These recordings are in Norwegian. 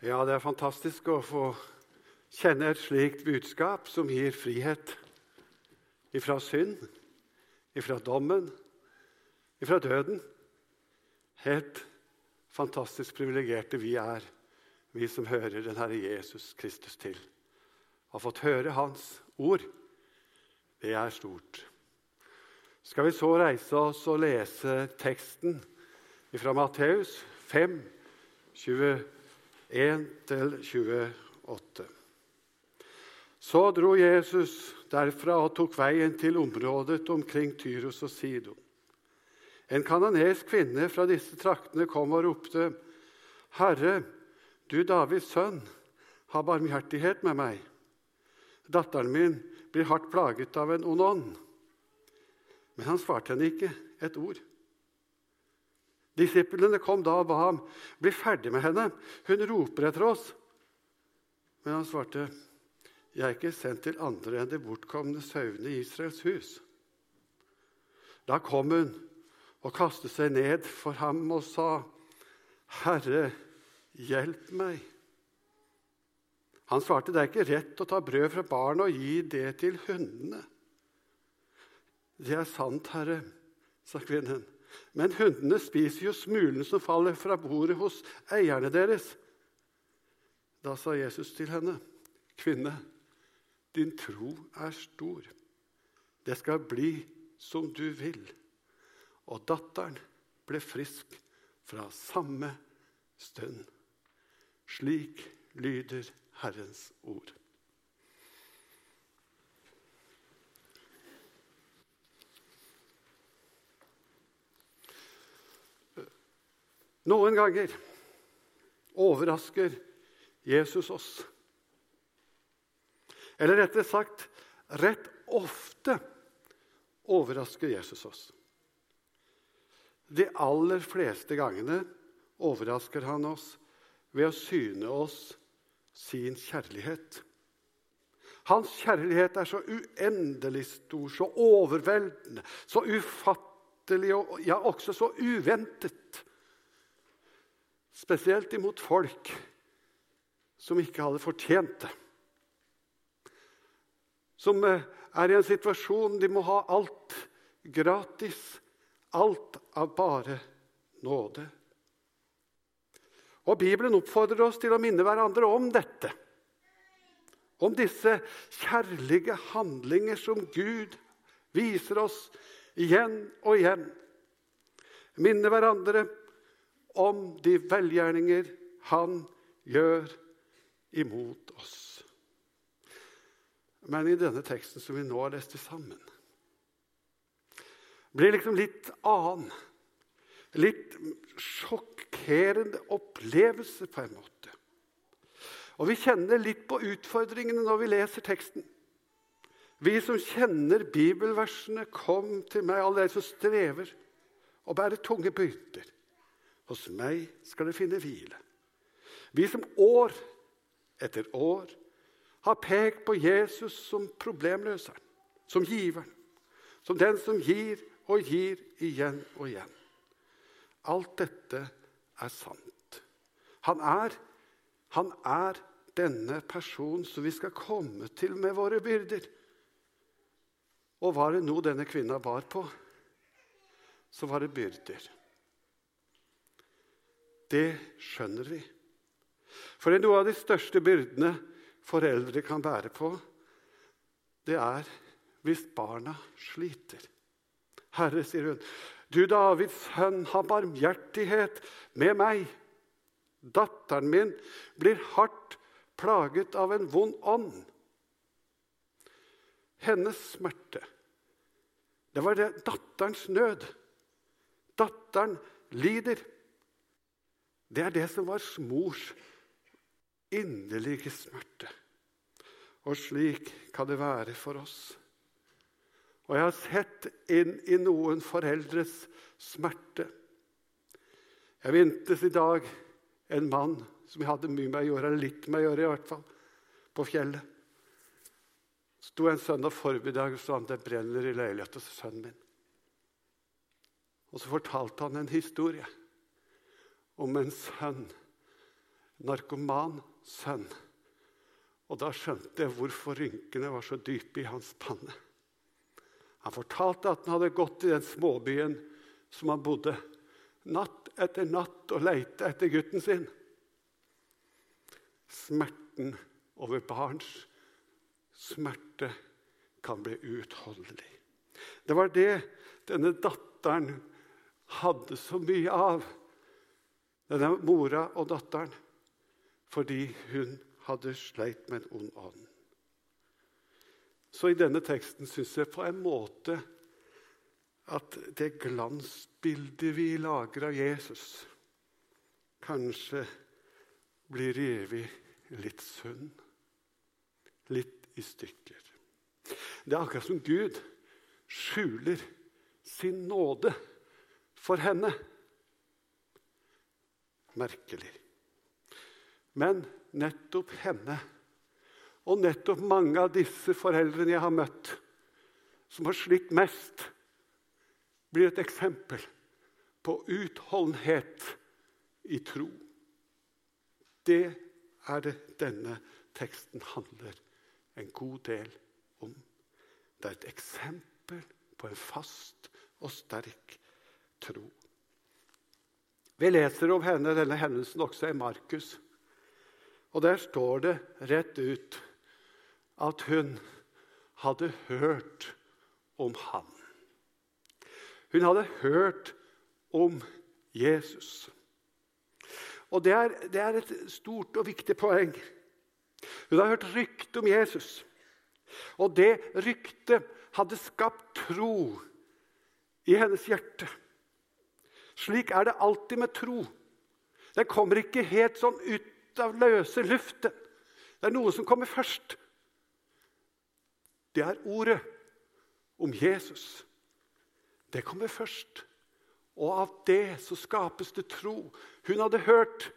Ja, det er fantastisk å få kjenne et slikt budskap som gir frihet ifra synd, ifra dommen, ifra døden. Helt fantastisk privilegerte vi er, vi som hører den Herre Jesus Kristus til. Har fått høre Hans ord. Det er stort. Skal vi så reise oss og lese teksten fra Matteus 5, 21 1-28. Så dro Jesus derfra og tok veien til området omkring Tyros og Sidon. En kananesk kvinne fra disse traktene kom og ropte, 'Herre, du Davids sønn, ha barmhjertighet med meg.' 'Datteren min blir hardt plaget av en ond ånd.' Men han svarte henne ikke et ord. Disiplene kom da og ba ham bli ferdig med henne. Hun roper etter oss. Men han svarte, 'Jeg er ikke sendt til andre enn de bortkomne sauene i Israels hus.' Da kom hun og kastet seg ned for ham og sa, 'Herre, hjelp meg.' Han svarte, 'Det er ikke rett å ta brød fra barn og gi det til hundene.' 'Det er sant, Herre', sa kvinnen. Men hundene spiser jo smulen som faller fra bordet hos eierne deres. Da sa Jesus til henne, 'Kvinne, din tro er stor. Det skal bli som du vil.' Og datteren ble frisk fra samme stund. Slik lyder Herrens ord. Noen ganger overrasker Jesus oss. Eller rettere sagt rett ofte overrasker Jesus oss. De aller fleste gangene overrasker han oss ved å syne oss sin kjærlighet. Hans kjærlighet er så uendelig stor, så overveldende, så ufattelig og ja, også så uventet Spesielt imot folk som ikke hadde fortjent det. Som eh, er i en situasjon de må ha alt gratis. Alt av bare nåde. Og Bibelen oppfordrer oss til å minne hverandre om dette. Om disse kjærlige handlinger som Gud viser oss igjen og igjen. Minne hverandre om de velgjerninger han gjør imot oss. Men i denne teksten som vi nå har lest sammen, blir liksom litt annen. Litt sjokkerende opplevelse, på en måte. Og vi kjenner litt på utfordringene når vi leser teksten. Vi som kjenner bibelversene, kom til meg, alle dere som strever og bærer tunge byrder. Hos meg skal det finne hvile. Vi som år etter år har pekt på Jesus som problemløseren, som giveren, som den som gir og gir igjen og igjen. Alt dette er sant. Han er, han er denne personen som vi skal komme til med våre byrder. Og var det noe denne kvinna bar på, så var det byrder. Det skjønner vi. For noe av de største byrdene foreldre kan bære på, det er hvis barna sliter. Herre, sier hun, du Davids sønn, ha barmhjertighet med meg. Datteren min blir hardt plaget av en vond ånd. Hennes smerte, det var det datterens nød. Datteren lider. Det er det som var mors inderlige smerte. Og slik kan det være for oss. Og jeg har sett inn i noen foreldres smerte. Jeg vintes i dag en mann som jeg hadde mye med å gjøre, eller litt med å gjøre, i hvert fall, på fjellet. sto en søndag formiddag og sa han det brenner i leiligheten til sønnen min. Og så fortalte han en historie om en sønn narkoman sønn. Og da skjønte jeg hvorfor rynkene var så dype i hans panne. Han fortalte at han hadde gått i den småbyen som han bodde, natt etter natt og leita etter gutten sin. Smerten over barns smerte kan bli uutholdelig. Det var det denne datteren hadde så mye av, denne mora og datteren, fordi hun hadde sleit med en ond ånd. Så i denne teksten syns jeg på en måte at det glansbildet vi lager av Jesus, kanskje blir revet litt sunn, litt i stykker. Det er akkurat som Gud skjuler sin nåde for henne. Merkelig. Men nettopp henne og nettopp mange av disse foreldrene jeg har møtt, som har slitt mest, blir et eksempel på utholdenhet i tro. Det er det denne teksten handler en god del om. Det er et eksempel på en fast og sterk tro. Vi leser om henne, denne hendelsen også i Markus. Og der står det rett ut at hun hadde hørt om ham. Hun hadde hørt om Jesus. Og det er, det er et stort og viktig poeng. Hun hadde hørt rykte om Jesus. Og det ryktet hadde skapt tro i hennes hjerte. Slik er det alltid med tro. Den kommer ikke helt sånn ut av løse luften. Det er noe som kommer først. Det er ordet om Jesus. Det kommer først. Og av det så skapes det tro. Hun hadde hørt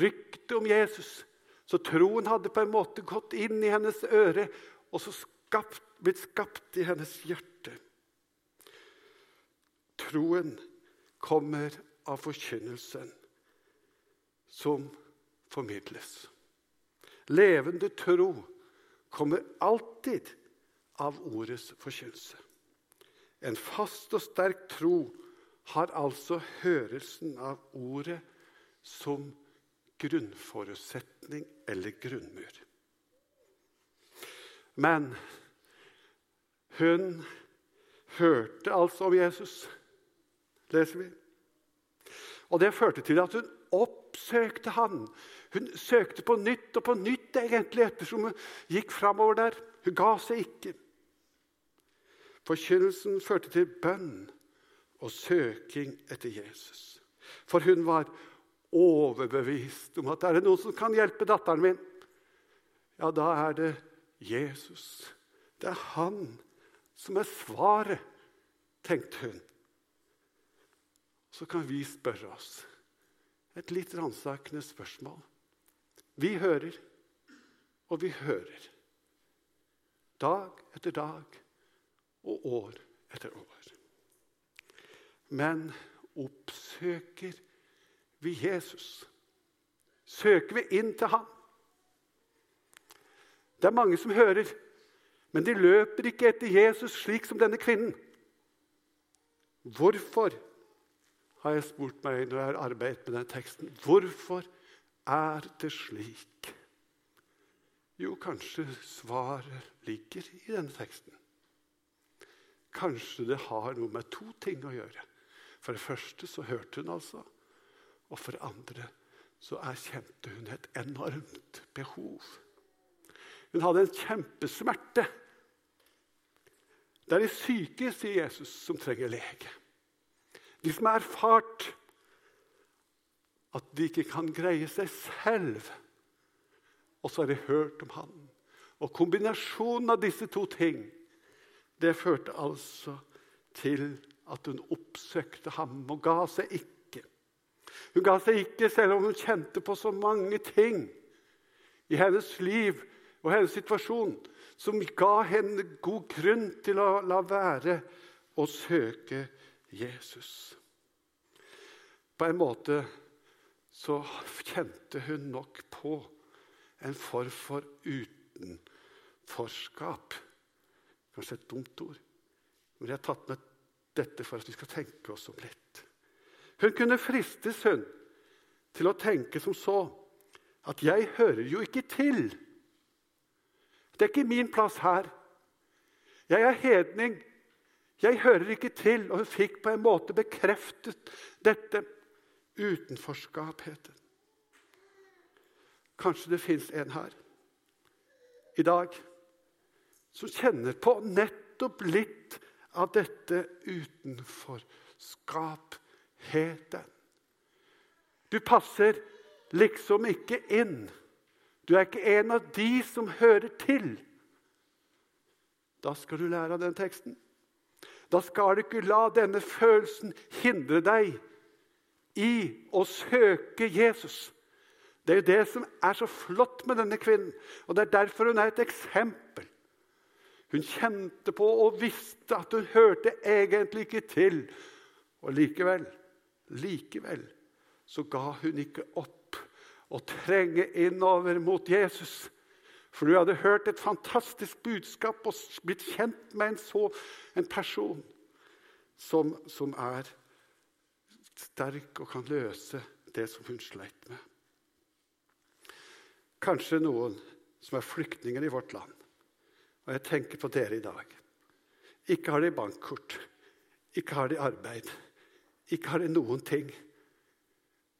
ryktet om Jesus. Så troen hadde på en måte gått inn i hennes øre og så skapt, blitt skapt i hennes hjerte. Troen kommer av forkynnelsen som formidles. Levende tro kommer alltid av ordets forkynnelse. En fast og sterk tro har altså hørelsen av ordet som grunnforutsetning eller grunnmur. Men hun hørte altså om Jesus, leser vi. Og det førte til at hun oppsøkte han. Hun søkte på nytt og på nytt egentlig ettersom hun gikk framover der. Hun ga seg ikke. Forkynnelsen førte til bønn og søking etter Jesus. For hun var overbevist om at er det noen som kan hjelpe datteren min, ja, da er det Jesus. Det er han som er svaret, tenkte hun. Så kan vi spørre oss et litt ransakende spørsmål. Vi hører, og vi hører. Dag etter dag og år etter år. Men oppsøker vi Jesus? Søker vi inn til ham? Det er mange som hører, men de løper ikke etter Jesus slik som denne kvinnen. Hvorfor, har jeg spurt meg når jeg har arbeidet med den teksten. Hvorfor er det slik? Jo, kanskje svaret ligger i denne teksten. Kanskje det har noe med to ting å gjøre. For det første så hørte hun altså, og for det andre så erkjente hun et enormt behov. Hun hadde en kjempesmerte. Det er de syke, sier Jesus, som trenger lege. De som har erfart at de ikke kan greie seg selv. Og så har de hørt om han. Og kombinasjonen av disse to ting det førte altså til at hun oppsøkte ham og ga seg ikke. Hun ga seg ikke selv om hun kjente på så mange ting i hennes liv og hennes situasjon som ga henne god grunn til å la være å søke Jesus. På en måte så kjente hun nok på en form for utenforskap. Kanskje et dumt ord. Men jeg har tatt med dette for at vi skal tenke oss om litt. Hun kunne fristes hun, til å tenke som så at 'jeg hører jo ikke til'. Det er ikke min plass her. Jeg er hedning. Jeg hører ikke til. Og hun fikk på en måte bekreftet dette utenforskapet. Kanskje det fins en her i dag som kjenner på nettopp litt av dette utenforskapheten. Du passer liksom ikke inn. Du er ikke en av de som hører til. Da skal du lære av den teksten. Da skal du ikke la denne følelsen hindre deg i å søke Jesus. Det er jo det som er så flott med denne kvinnen, og det er derfor hun er et eksempel. Hun kjente på og visste at hun hørte egentlig ikke til. Og likevel, likevel så ga hun ikke opp å trenge innover mot Jesus. For du hadde hørt et fantastisk budskap og blitt kjent med en, så, en person som, som er sterk og kan løse det som hun sleit med. Kanskje noen som er flyktninger i vårt land. Og jeg tenker på dere i dag. Ikke har de bankkort, ikke har de arbeid, ikke har de noen ting.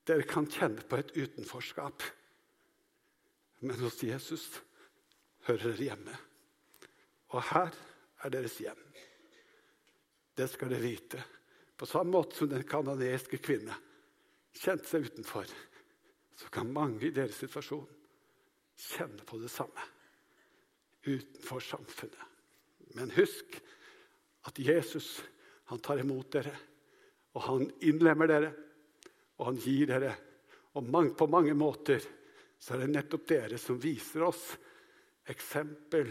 Dere kan kjenne på et utenforskap. Men hos Jesus hører dere hjemme. Og her er deres hjem. Det skal dere vite. På samme måte som den canadiske kvinne kjente seg utenfor, så kan mange i deres situasjon kjenne på det samme utenfor samfunnet. Men husk at Jesus han tar imot dere, og han innlemmer dere, og han gir dere. Og på mange måter så er det nettopp dere som viser oss eksempel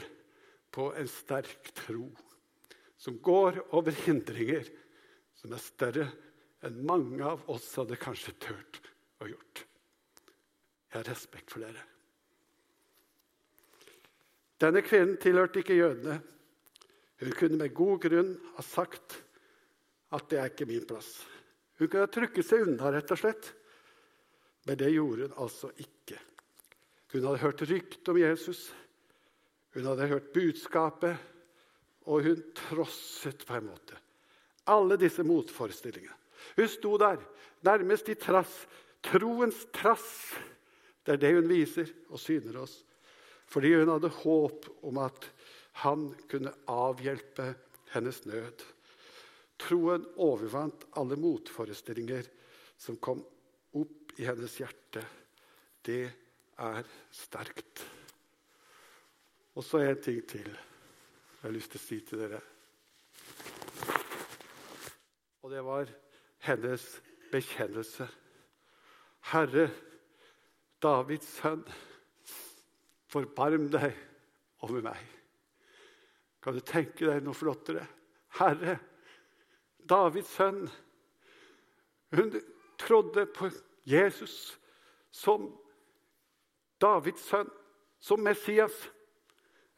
på en sterk tro som går over hindringer som er større enn mange av oss hadde kanskje turt å gjort. Jeg har respekt for dere. Denne kvinnen tilhørte ikke jødene. Hun kunne med god grunn ha sagt at det er ikke min plass. Hun kunne ha trykket seg unna, rett og slett. Men det gjorde hun altså ikke. Hun hadde hørt rykte om Jesus, hun hadde hørt budskapet, og hun trosset på en måte alle disse motforestillingene. Hun sto der, nærmest i trass. Troens trass. Det er det hun viser og syner oss fordi hun hadde håp om at han kunne avhjelpe hennes nød. Troen overvant alle motforestillinger som kom opp i hennes hjerte. Det er sterkt. Og så en ting til jeg har lyst til å si til dere. Og det var hennes bekjennelse. Herre, Davids sønn. Forbarm deg over meg. Kan du tenke deg noe flottere? Herre, Davids sønn. Hun trodde på Jesus som Davids sønn, som Messias.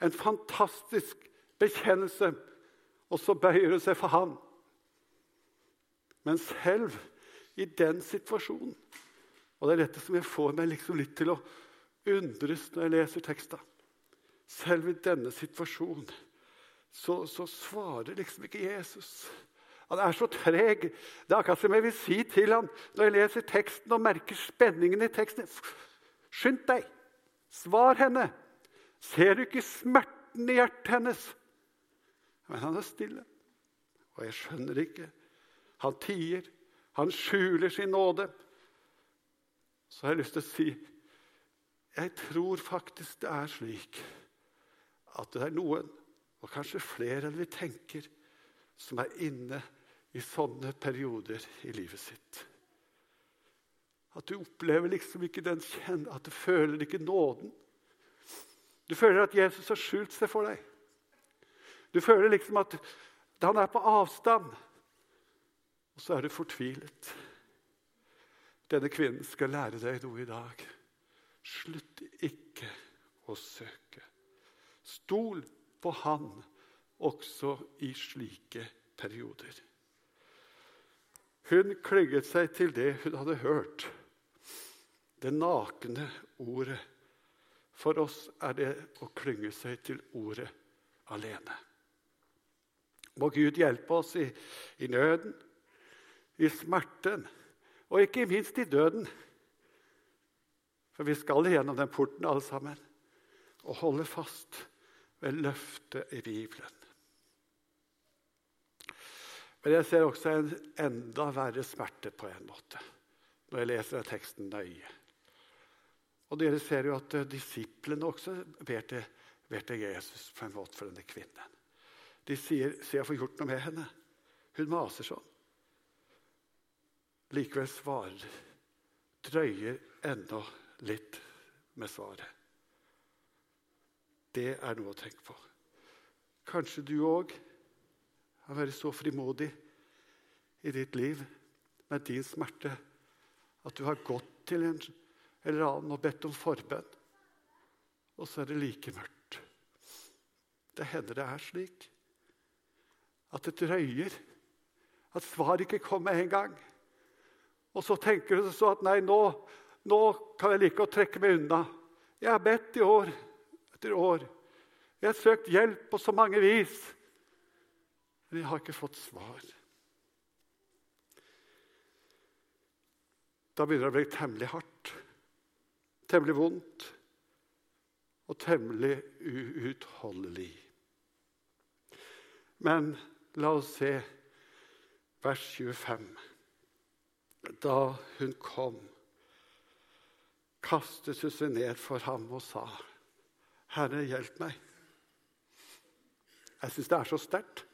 En fantastisk bekjennelse. Og så bøyer hun seg for ham. Men selv i den situasjonen Og det er dette som jeg får meg liksom litt til å undres når jeg leser teksten. Selv i denne situasjonen så, så, svarer liksom ikke Jesus. Han er så treg. Det er akkurat som jeg vil si til ham når jeg leser teksten og merker spenningen i teksten. Skynd deg! Svar henne! Ser du ikke smerten i hjertet hennes? Men han er stille, og jeg skjønner ikke. Han tier. Han skjuler sin nåde. Så har jeg lyst til å si jeg tror faktisk det er slik at det er noen, og kanskje flere enn vi tenker, som er inne i sånne perioder i livet sitt. At du opplever liksom ikke den kjenn, at du føler ikke nåden. Du føler at Jesus har skjult seg for deg. Du føler liksom at han er på avstand. Og så er du fortvilet. Denne kvinnen skal lære deg noe i dag. Slutt ikke å søke. Stol på Han også i slike perioder. Hun klynget seg til det hun hadde hørt, det nakne ordet. For oss er det å klynge seg til ordet alene. Må Gud hjelpe oss i, i nøden, i smerten og ikke minst i døden. For vi skal gjennom den porten, alle sammen, og holde fast ved løftet i Bibelen. Men jeg ser også en enda verre smerte på en måte når jeg leser teksten nøye. Og dere ser jo at disiplene også ber til, ber til Jesus på en måte for denne kvinnen. De sier 'Se, jeg får gjort noe med henne'. Hun maser sånn. Likevel svarer drøyer enda litt med svaret. Det er noe å tenke på. Kanskje du òg har vært så frimodig i ditt liv med din smerte at du har gått til en eller annen og bedt om forbønn, og så er det like mørkt. Det hender det er slik at det drøyer, at svaret ikke kommer en gang. Og så tenker du så at nei, nå, nå kan jeg like å trekke meg unna. Jeg har bedt i år etter år. Jeg har søkt hjelp på så mange vis. Men jeg har ikke fått svar. Da begynner det å bli temmelig hardt, temmelig vondt og temmelig uutholdelig. Men la oss se vers 25. Da hun kom, kastet hun seg ned for ham og sa, 'Herre, hjelp meg.' Jeg syns det er så sterkt.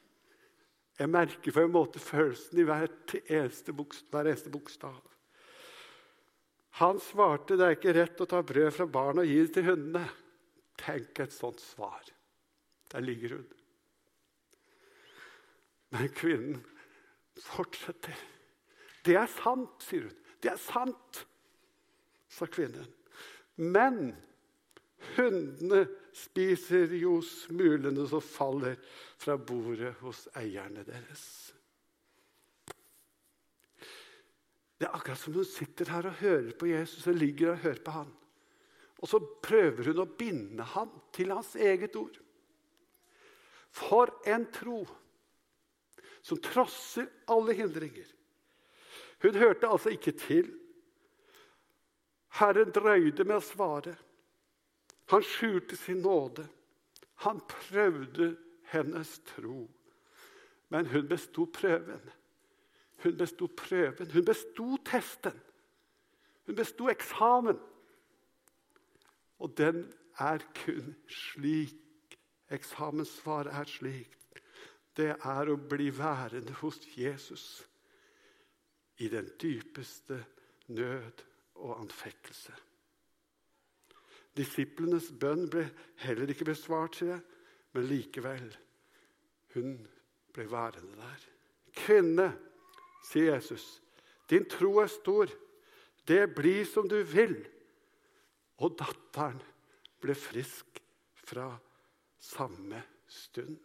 Jeg merker på en måte følelsen i hver eneste, bokstav. Han svarte, 'Det er ikke rett å ta brød fra barn og gi det til hundene.' Tenk et sånt svar. Der ligger hun. Men kvinnen fortsetter. 'Det er sant', sier hun. 'Det er sant', sa kvinnen. Men hundene spiser jo smulene som faller fra bordet hos eierne deres. Det er akkurat som hun sitter her og hører på Jesus og ligger og hører på han. Og så prøver hun å binde ham til hans eget ord. For en tro som trosser alle hindringer. Hun hørte altså ikke til. Herren drøyde med å svare. Han skjulte sin nåde. Han prøvde hennes tro. Men hun besto prøven. Hun besto prøven. Hun besto testen. Hun besto eksamen. Og den er kun slik. Eksamenssvaret er slik. Det er å bli værende hos Jesus i den dypeste nød og anfektelse. Disiplenes bønn ble heller ikke besvart, sier jeg, men likevel. Hun ble værende der. Kvinne, sier Jesus, din tro er stor. Det blir som du vil. Og datteren ble frisk fra samme stund.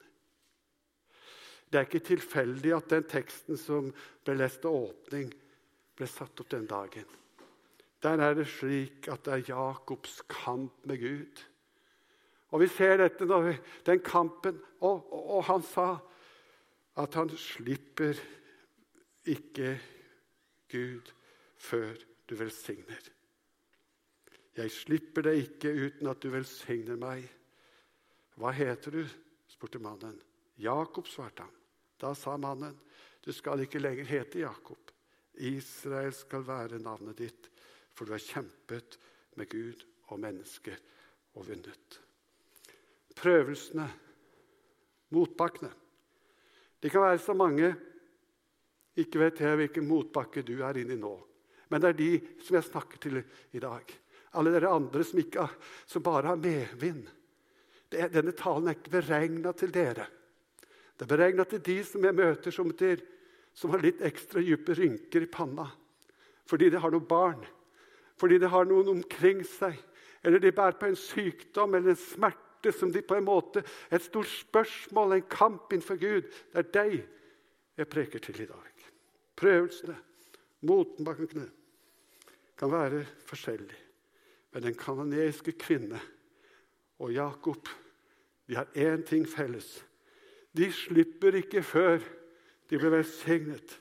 Det er ikke tilfeldig at den teksten som ble lest til åpning, ble satt opp den dagen. Der er det slik at det er Jakobs kamp med Gud. Og Vi ser dette når vi, den kampen, og, og, og han sa at han slipper ikke Gud før du velsigner. Jeg slipper deg ikke uten at du velsigner meg. Hva heter du? spurte mannen. Jakob, svarte han. Da sa mannen, du skal ikke lenger hete Jakob. Israel skal være navnet ditt for du har kjempet med Gud og mennesker og vunnet. Prøvelsene, motbakkene De kan være så mange. Ikke vet jeg hvilken motbakke du er inne i nå. Men det er de som jeg snakker til i dag. Alle dere andre som, ikke, som bare har medvind. Denne talen er ikke beregna til dere. Det er beregna til de som jeg møter som, til, som har litt ekstra dype rynker i panna fordi de har noen barn, fordi de har noen omkring seg, eller de bærer på en sykdom eller en smerte som de på en måte Et stort spørsmål, en kamp innenfor Gud. Det er deg jeg preker til i dag. Prøvelsene, motbankene, kan være forskjellige. Men den kanadiske kvinne og Jakob de har én ting felles. De slipper ikke før de blir velsignet.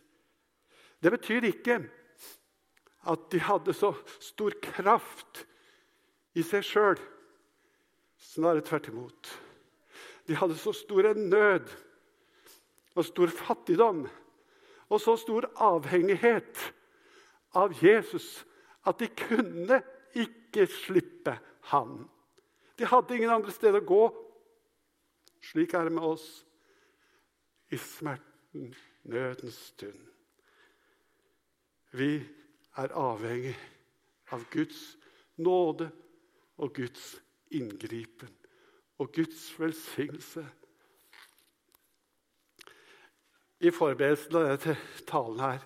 Det betyr ikke at de hadde så stor kraft i seg sjøl. Snarere tvert imot. De hadde så stor nød og stor fattigdom og så stor avhengighet av Jesus at de kunne ikke slippe ham. De hadde ingen andre steder å gå. Slik er det med oss i smerten, nødens stund. Vi er avhengig av Guds nåde og Guds inngripen og Guds velsignelse. I forberedelsen av denne talen her,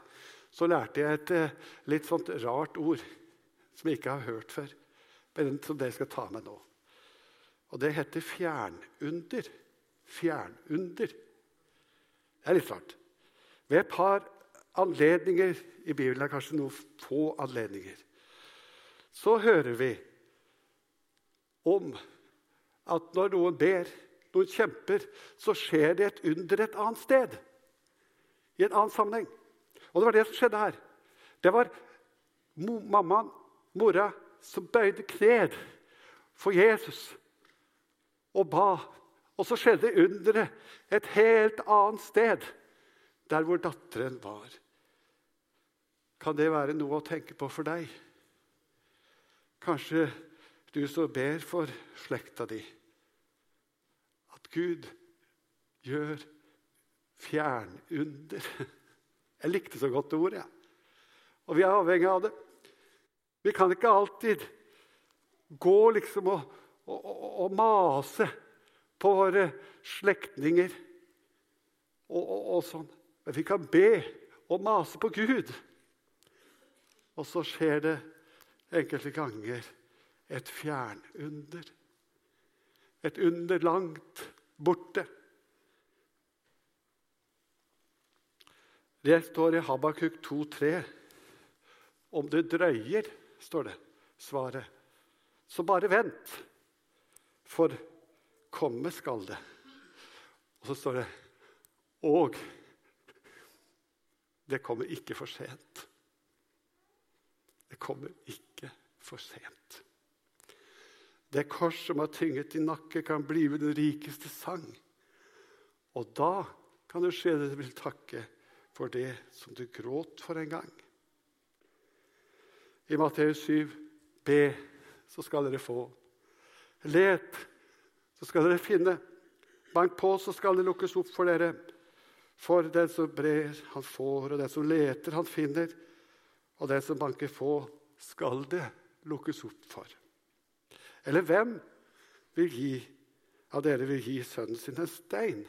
så lærte jeg et eh, litt sånt rart ord som jeg ikke har hørt før, men som dere skal ta med nå. Og det heter fjernunder. Fjernunder. Det er litt rart. Ved et par anledninger i Bibelen, er kanskje noen få anledninger, så hører vi om at når noen ber, noen kjemper, så skjer det et under et annet sted. I en annen sammenheng. Og det var det som skjedde her. Det var mammaen, mora, som bøyde kned for Jesus og ba. Og så skjedde underet et helt annet sted, der hvor datteren var. Kan det være noe å tenke på for deg? Kanskje du som ber for slekta di. At Gud gjør fjernunder. Jeg likte så godt det ordet. Ja. Og vi er avhengig av det. Vi kan ikke alltid gå liksom og, og, og, og mase på våre slektninger og, sånn. Men vi kan be og mase på Gud. Og så skjer det enkelte ganger et fjernunder. Et under langt borte. Det står i Habakuk 2,3. Om det drøyer, står det, svaret, så bare vent, for komme skal det. Og så står det Og det kommer ikke for sent. Det kommer ikke for sent. Det kors som har tynget din nakke, kan blive den rikeste sang. Og da kan det skje det du vil takke for det som du gråt for en gang. I Matteus 7, be, så skal dere få. Let, så skal dere finne. Bank på, så skal det lukkes opp for dere. For den som brer, han får, og den som leter, han finner. Og den som banker få, skal det lukkes opp for. Eller hvem vil gi, av dere vil gi sønnen sin en stein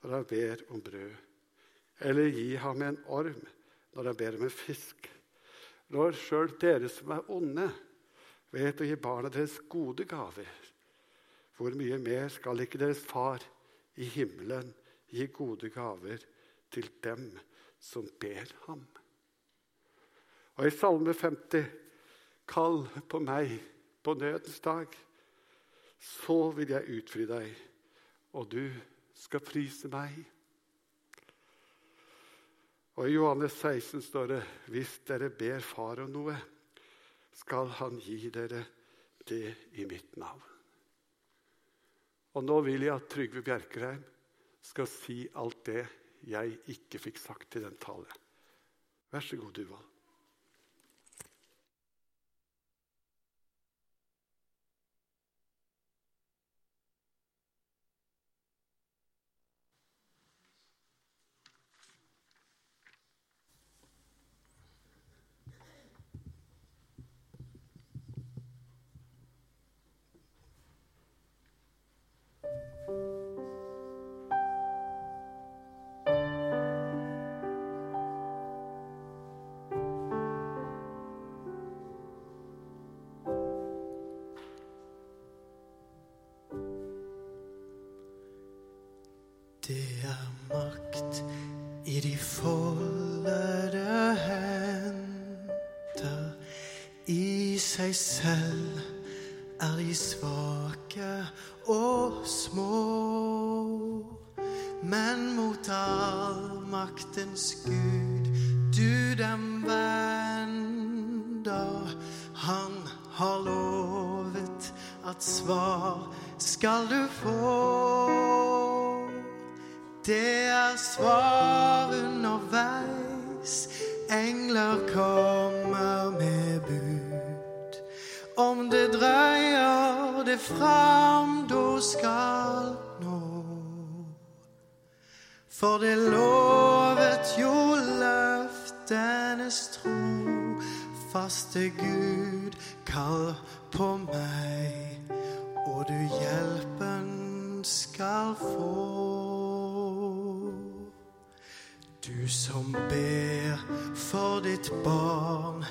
når han ber om brød? Eller gi ham en orm når han ber om en fisk? Når sjøl dere som er onde, vet å gi barna deres gode gaver, hvor mye mer skal ikke deres far i himmelen gi gode gaver til dem som ber ham? Og i Salme 50.: Kall på meg på nødens dag, så vil jeg utfri deg, og du skal prise meg. Og I Johannes 16 står det hvis dere ber Far om noe, skal Han gi dere det i mitt navn. Og nå vil jeg at Trygve Bjerkreim skal si alt det jeg ikke fikk sagt i den talen. Vær så god, Duvald. De foldede hender. I seg selv er de svake og små. Men mot allmaktens Gud du dem vender. Han har lovet at svar skal du få. Det er svar underveis. Engler kommer med bud. Om det drøyer det fram, da skal nå. For det lovet jo løftenes tro. Faste Gud, kall på meg, og du hjelpen skal få. Du som ber for ditt barn,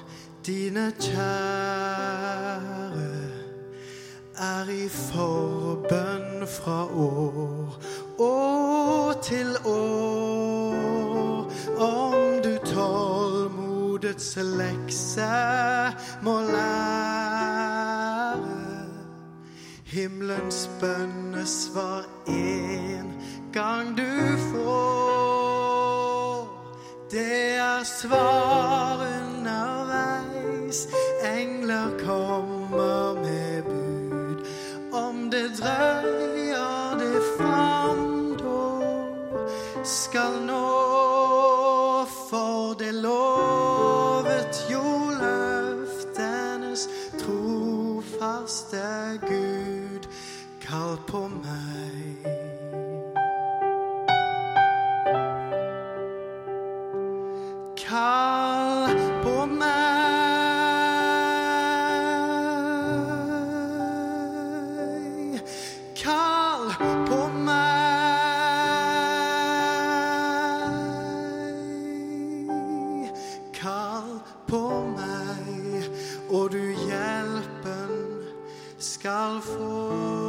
dine kjære, er i forbønn fra år og til år. Om du tålmodets lekse må lære, himmelens bønnesvar en gang du får. Kall på meg, og du hjelpen skal få.